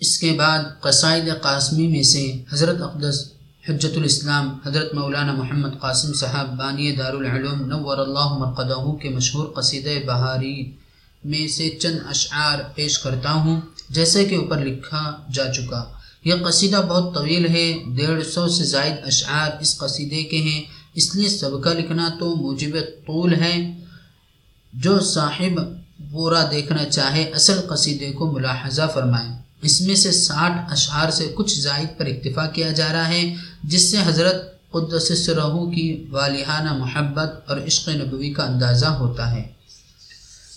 اس کے بعد قصائد قاسمی میں سے حضرت اقدس حجت الاسلام، حضرت مولانا محمد قاسم صاحب بانی دارالعلوم نور اللہ مرقدہ کے مشہور قصید بہاری میں سے چند اشعار پیش کرتا ہوں، جیسے کہ اوپر لکھا جا چکا۔ یہ قصیدہ بہت طویل ہے، ڈیڑھ سو سے زائد اشعار اس قصیدے کے ہیں، اس لیے سب کا لکھنا تو موجب طول ہے۔ جو صاحب پورا دیکھنا چاہے، اصل قصیدے کو ملاحظہ فرمائیں۔ اس میں سے ساٹھ اشعار سے کچھ زائد پر اکتفا کیا جا رہا ہے، جس سے حضرت قدس رہو کی والہانہ محبت اور عشق نبوی کا اندازہ ہوتا ہے۔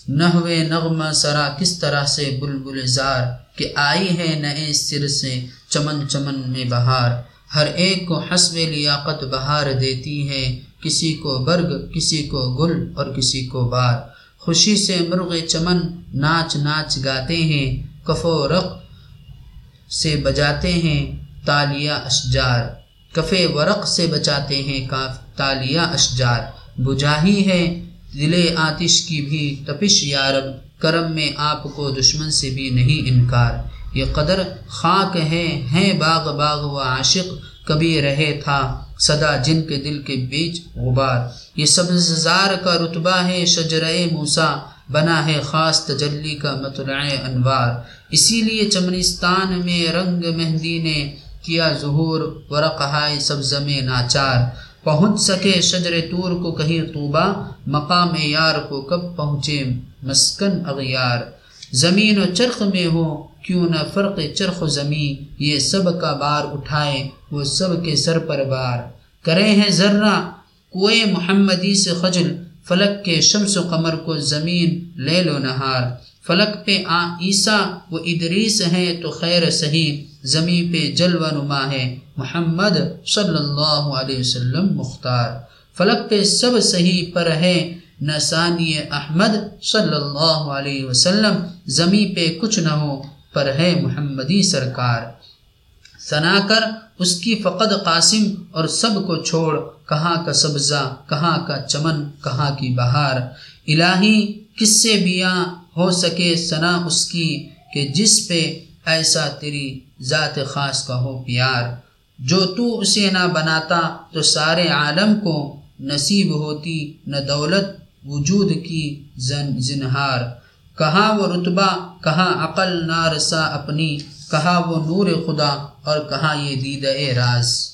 نحو نغمہ سرا کس طرح سے بلبل زار کہ آئی ہے نئے سر سے چمن چمن میں بہار۔ ہر ایک کو حسب لیاقت بہار دیتی ہے، کسی کو برگ، کسی کو گل اور کسی کو بار۔ خوشی سے مرغ چمن ناچ ناچ گاتے ہیں کف و رق سے بجاتے ہیں تالیہ اشجار۔ کفے ورق سے بچاتے ہیں کاف تالیہ اشجار۔ بجاہی ہے دل آتش کی بھی تپش یارب کرم میں آپ کو دشمن سے بھی نہیں انکار۔ یہ قدر خاک ہے، ہیں باغ باغ و عاشق، کبھی رہے تھا صدا جن کے دل کے بیچ غبار۔ یہ سبز زار کا رتبہ ہے شجر موسا بنا ہے خاص تجلی کا مطلع انوار۔ اسی لیے چمنستان میں رنگ مہندی نے کیا ظہور ورقہائے سبز میں ناچار۔ پہنچ سکے شجر طور کو کہیں طوبہ مقام یار کو کب پہنچے مسکن اغیار۔ زمین و چرخ میں ہو، کیوں نہ فرق چرخ و زمین، یہ سب کا بار اٹھائے وہ سب کے سر پر بار۔ کرے ہیں ذرہ کوئے محمدی سے خجل، فلک کے شمس و قمر کو زمین لے لو نہار۔ فلک پہ آ عیسیٰ و ادریس ہیں تو خیر صحیح زمیں پہ جلوہ نما ہے۔ محمد صلی اللہ علیہ وسلم مختار۔ فلک پہ سب صحیح پر ہے نسانی احمد صلی اللہ علیہ وسلم زمیں پہ کچھ نہ ہو پر ہے محمدی سرکار۔ ثنا کر، اس کی فقد قاسم اور سب کو چھوڑ، کہاں کا سبزہ، کہاں کا چمن، کہاں کی بہار۔ الہی، کس سے بیاں؟ ہو سکے ثنا اس کی کہ جس پہ ایسا تیری ذات خاص کا ہو پیار۔ جو تو اسے نہ بناتا تو سارے عالم کو نصیب ہوتی، نہ دولت وجود کی زن زنہار۔ کہاں وہ رتبہ، کہاں عقل نارسا اپنی، کہاں وہ نور خدا اور کہاں یہ دید راز۔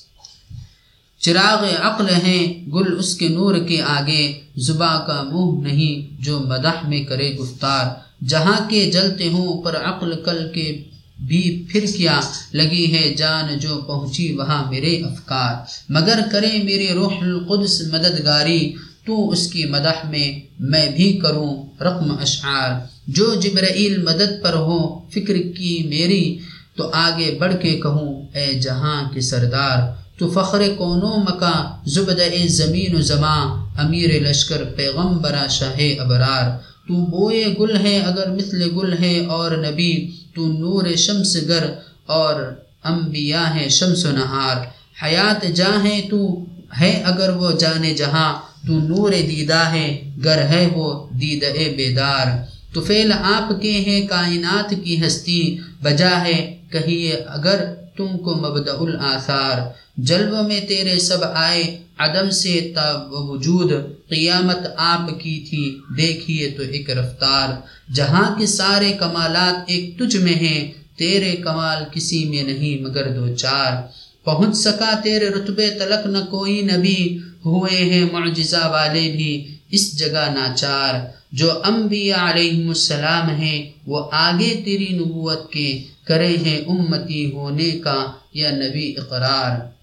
چراغ عقل ہیں، گل اس کے نور کے آگے، زباں کا منہ نہیں جو مدح میں کرے گفتار۔ جہاں کے جلتے ہوں پر عقل کل کے بھی پھر کیا لگی ہے جان جو پہنچی وہاں میرے افکار۔ مگر کرے میرے روح القدس مددگاری، تو اس کی مدح میں میں بھی کروں رقم اشعار۔ جو جبرائیل مدد پر ہو فکر کی میری، تو آگے بڑھ کے کہوں، اے جہاں کے سردار تو فخر کونو مکا، زبد اے زمین و زماں امیر لشکر پیغمبرا شاہ ابرار۔ تو بوئے گل ہے اگر مثل گل ہے اور نبی، تو نور شمس گر اور انبیاء ہے شمس و نہار۔ حیات جاں ہے تو ہے اگر وہ جانے جہاں، تو نور دیدہ ہے گر ہے وہ دید اے بیدار۔ تو فیل آپ کے ہیں کائنات کی ہستی، بجا ہے کہیے اگر تم کو مبدع الاثار جلو میں تیرے سب آئے، عدم سے تب وجود قیامت آپ کی تھی، دیکھیے تو ایک رفتار۔ جہاں کے سارے کمالات ایک تجھ میں ہیں، تیرے کمال کسی میں نہیں، مگر دو چار۔ پہنچ سکا تیرے رتبے تلک نہ کوئی نبی، ہوئے ہیں معجزہ والے بھی اس جگہ ناچار۔ جو انبیاء علیہ السلام ہیں، وہ آگے تیری نبوت کے کرے ہیں امتی ہونے کا یا نبی اقرار۔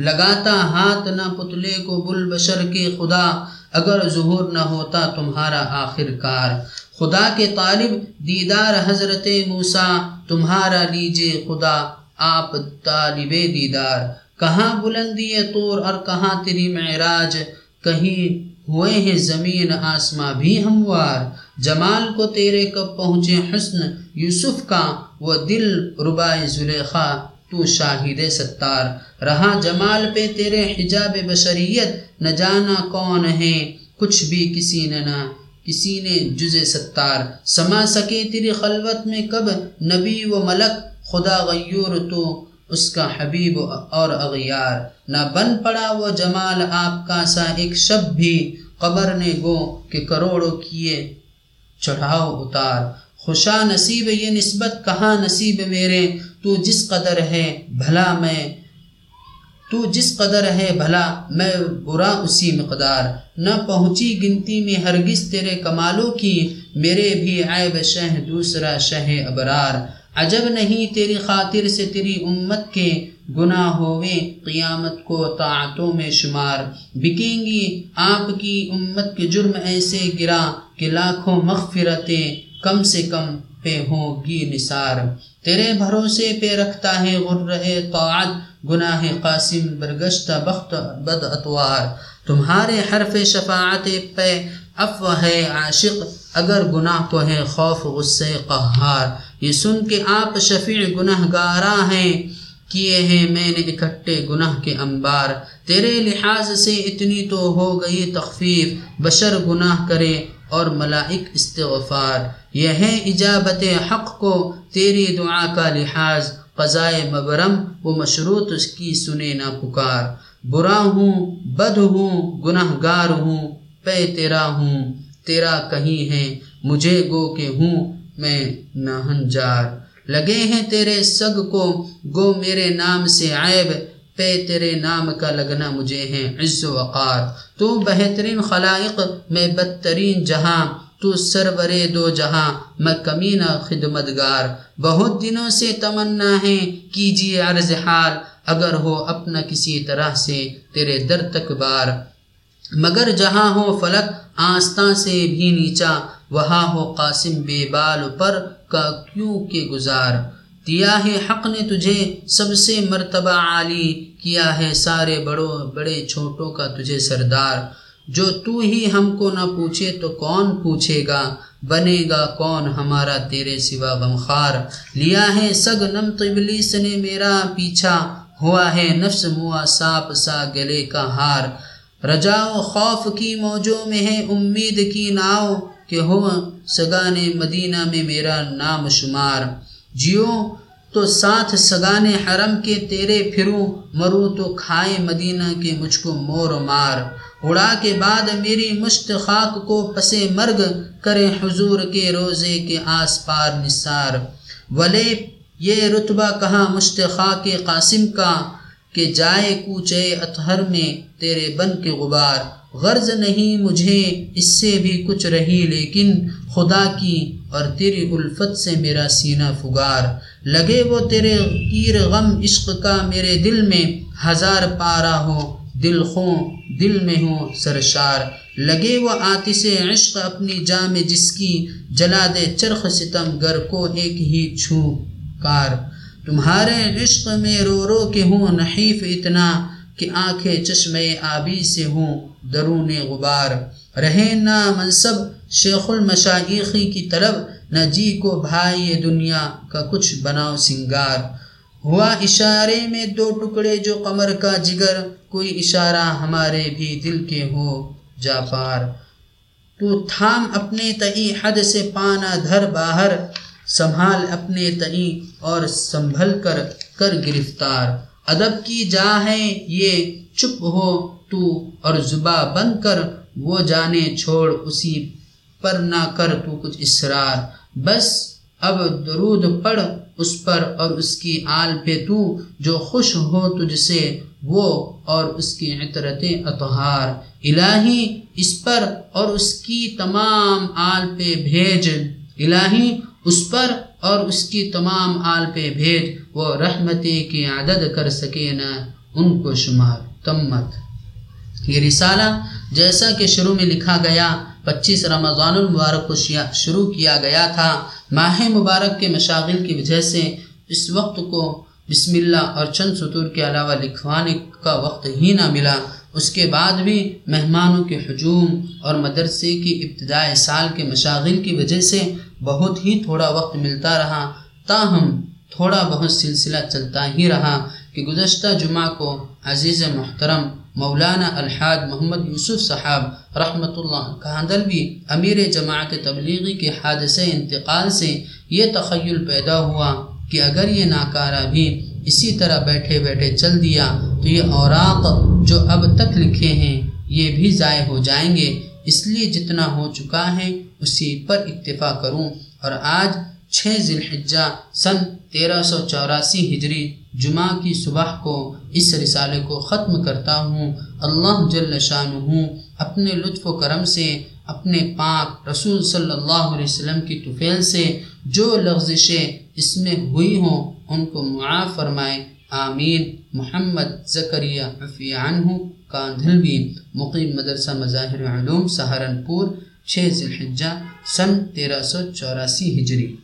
لگاتا ہاتھ نہ پتلے کو بل بشر کے خدا، اگر ظہور نہ ہوتا تمہارا آخر کار۔ خدا کے طالب دیدار حضرت موسا تمہارا لیجے خدا، آپ طالب دیدار۔ کہاں بلندی طور اور کہاں تیری معراج؟ کہیں ہوئے ہیں زمین آسماں بھی ہموار۔ جمال کو تیرے کب پہنچے حسن یوسف کا، وہ دل ربائے زلیخا، تو شاہد ستار۔ رہا جمال پہ تیرے حجاب بشریت، نہ جانا کون ہے، کچھ بھی کسی نے نہ، کسی نے جز ستار۔ سما سکے تیری خلوت میں کب نبی و ملک، خدا غیور تو اس کا حبیب اور اغیار۔ نہ بن پڑا وہ جمال آپ کا سا، ایک شب بھی قبر نے گو کہ کروڑوں کیے چڑھاؤ اتار۔ خوشا نصیب یہ نسبت کہاں نصیب میرے؟ تو جس قدر ہے بھلا میں، تو جس قدر ہے بھلا میں برا اسی مقدار۔ نہ پہنچی گنتی میں ہرگز تیرے کمالوں کی، میرے بھی عیب شہ دوسرا شہ ابرار۔ عجب نہیں تیری خاطر سے تیری امت کے گناہ ہوئے قیامت کو طاعتوں میں شمار بکیں گی۔ آپ کی امت کے جرم ایسے گرا کہ لاکھوں مغفرتیں کم سے کم پہ ہوں گی نثار۔ تیرے بھروسے پہ رکھتا ہے غرہ طاعت، گناہ قاسم برگشتہ بخت بد اتوار۔ تمہارے حرف شفاعت پہ افو ہے عاشق، اگر گناہ کو ہے خوف، غصے قہار۔ یہ سن کے آپ شفیع گناہ گارا ہیں۔ کیے ہیں میں نے اکٹھے گناہ کے انبار۔ تیرے لحاظ سے اتنی تو ہو گئی تخفیف، بشر گناہ کرے اور ملائک استغفار۔ یہ ہے اجابت حق کو، تیری دعا کا لحاظ۔ قضائے مبرم و مشروط اس کی سنے نہ پکار۔ برا ہوں، بد ہوں گناہ گار ہوں، پے تیرا ہوں، تیرا کہیں ہے مجھے گو کہ ہوں، میں نہنجار لگے ہیں تیرے سگ کو، گو میرے نام سے عیب پہ تیرے نام کا لگنا مجھے ہے عز و وقار تو بہترین خلائق، میں بدترین جہاں، تو سرورے دو جہاں، میں کمینہ خدمتگار۔ بہت دنوں سے تمنا ہے کیجیے عرض حال، اگر ہو اپنا کسی طرح سے تیرے در تک بار۔ مگر جہاں ہو فلک آستہ سے بھی نیچا، وہاں ہو قاسم بے بال پر۔ کا کیوں کے گزار؟ دیا ہے حق نے تجھے سب سے مرتبہ عالی کیا ہے، سارے بڑوں، بڑے چھوٹوں کا تجھے سردار۔ جو تو ہی ہم کو نہ پوچھے تو کون پوچھے گا؟ بنے گا کون ہمارا تیرے سوا غمخار لیا ہے سگ نم قبلیس نے میرا پیچھا۔ ہوا ہے نفس موا ساپ سا گلے کا ہار۔ رجا و خوف کی موجوں میں ہے، امید کی ناؤ۔ کہ ہو سگان مدینہ میں میرا نام شمار جیو تو ساتھ سگان حرم کے تیرے پھروں مروں تو کھائے مدینہ کے مجھ کو مور مار۔ اڑا کے بعد میری مشتخاک کو پسے مرگ کرے حضور کے روزے کے آس پار نثار۔ ولے یہ رتبہ کہاں مشتخا کے قاسم کا کہ جائے کوچے اطہر میں تیرے بن کے غبار۔ غرض نہیں مجھے اس سے بھی کچھ رہی، لیکن خدا کی اور تیری الفت سے میرا سینہ فگار لگے وہ تیرے تیر غم عشق کا میرے دل میں ہزار پارا ہو، دل خوں دل میں ہو سرشار۔ لگے وہ آتش عشق اپنی جام جس کی جلا دے چرخ ستم، گر کو ایک ہی چھو کار۔ تمہارے عشق میں رو رو کے ہوں، نحیف اتنا کہ آنکھیں چشم آبی سے ہوں، درون غبار۔ رہے نہ منصب شیخ المشائقی کی طرف، نہ جی کو بھائی دنیا کا کچھ بناؤ سنگار۔ ہوا اشارے میں دو ٹکڑے جو قمر کا جگر، کوئی اشارہ ہمارے بھی دل کے ہو جا پار۔ تو تھام اپنے تئی حد سے پانا دھر باہر، سنبھال اپنے تئی اور سنبھل کر کر گرفتار۔ ادب کی جا ہے یہ چپ ہو تو اور زبا بند کر وہ جانے چھوڑ اسی پر نہ کر تو کچھ اسرار بس اب درود پڑھ اس پر اور اس کی آل پہ تو جو خوش ہو تجھ سے وہ اور اس کی عطرت اطہار۔ الہی اس پر اور اس کی تمام آل پہ بھیج۔ الہی اس پر اور اس کی تمام آل پہ بھیج وہ رحمتی کی عدد کر سکے نہ ان کو شمار تمت یہ رسالہ جیسا کہ شروع میں لکھا گیا، پچیس رمضان المبارک کو شروع کیا گیا تھا۔ ماہ مبارک کے مشاغل کی وجہ سے اس وقت کو بسم اللہ اور چند سطور کے علاوہ لکھوانے کا وقت ہی نہ ملا۔ اس کے بعد بھی مہمانوں کے ہجوم اور مدرسے کی ابتدائی سال کے مشاغل کی وجہ سے بہت ہی تھوڑا وقت ملتا رہا، تاہم تھوڑا بہت سلسلہ چلتا ہی رہا کہ گزشتہ جمعہ کو عزیز محترم مولانا الحاج محمد یوسف صاحب رحمۃ اللہ کہاندلوی امیر جماعت تبلیغی کے حادثے انتقال سے یہ تخیل پیدا ہوا کہ اگر یہ ناکارہ بھی اسی طرح بیٹھے بیٹھے چل دیا تو یہ اوراق جو اب تک لکھے ہیں، یہ بھی ضائع ہو جائیں گے۔ اس لیے جتنا ہو چکا ہے، اسی پر اکتفا کروں۔ اور آج چھ ذی الحجہ سن تیرہ سو چوراسی ہجری جمعہ کی صبح کو اس رسالے کو ختم کرتا ہوں۔ اللہ جل شان ہوں اپنے لطف و کرم سے، اپنے پاک رسول صلی اللہ علیہ وسلم کی طفیل سے جو لغزشیں اس میں ہوئی ہوں، ان کو معاف فرمائے، آمین۔ محمد زکریہ عفی عنہ کاندھلوی مقیم مدرسہ مظاہر علوم سہارنپور، چھ ذی الحجہ، سن تیرہ سو چوراسی ہجری۔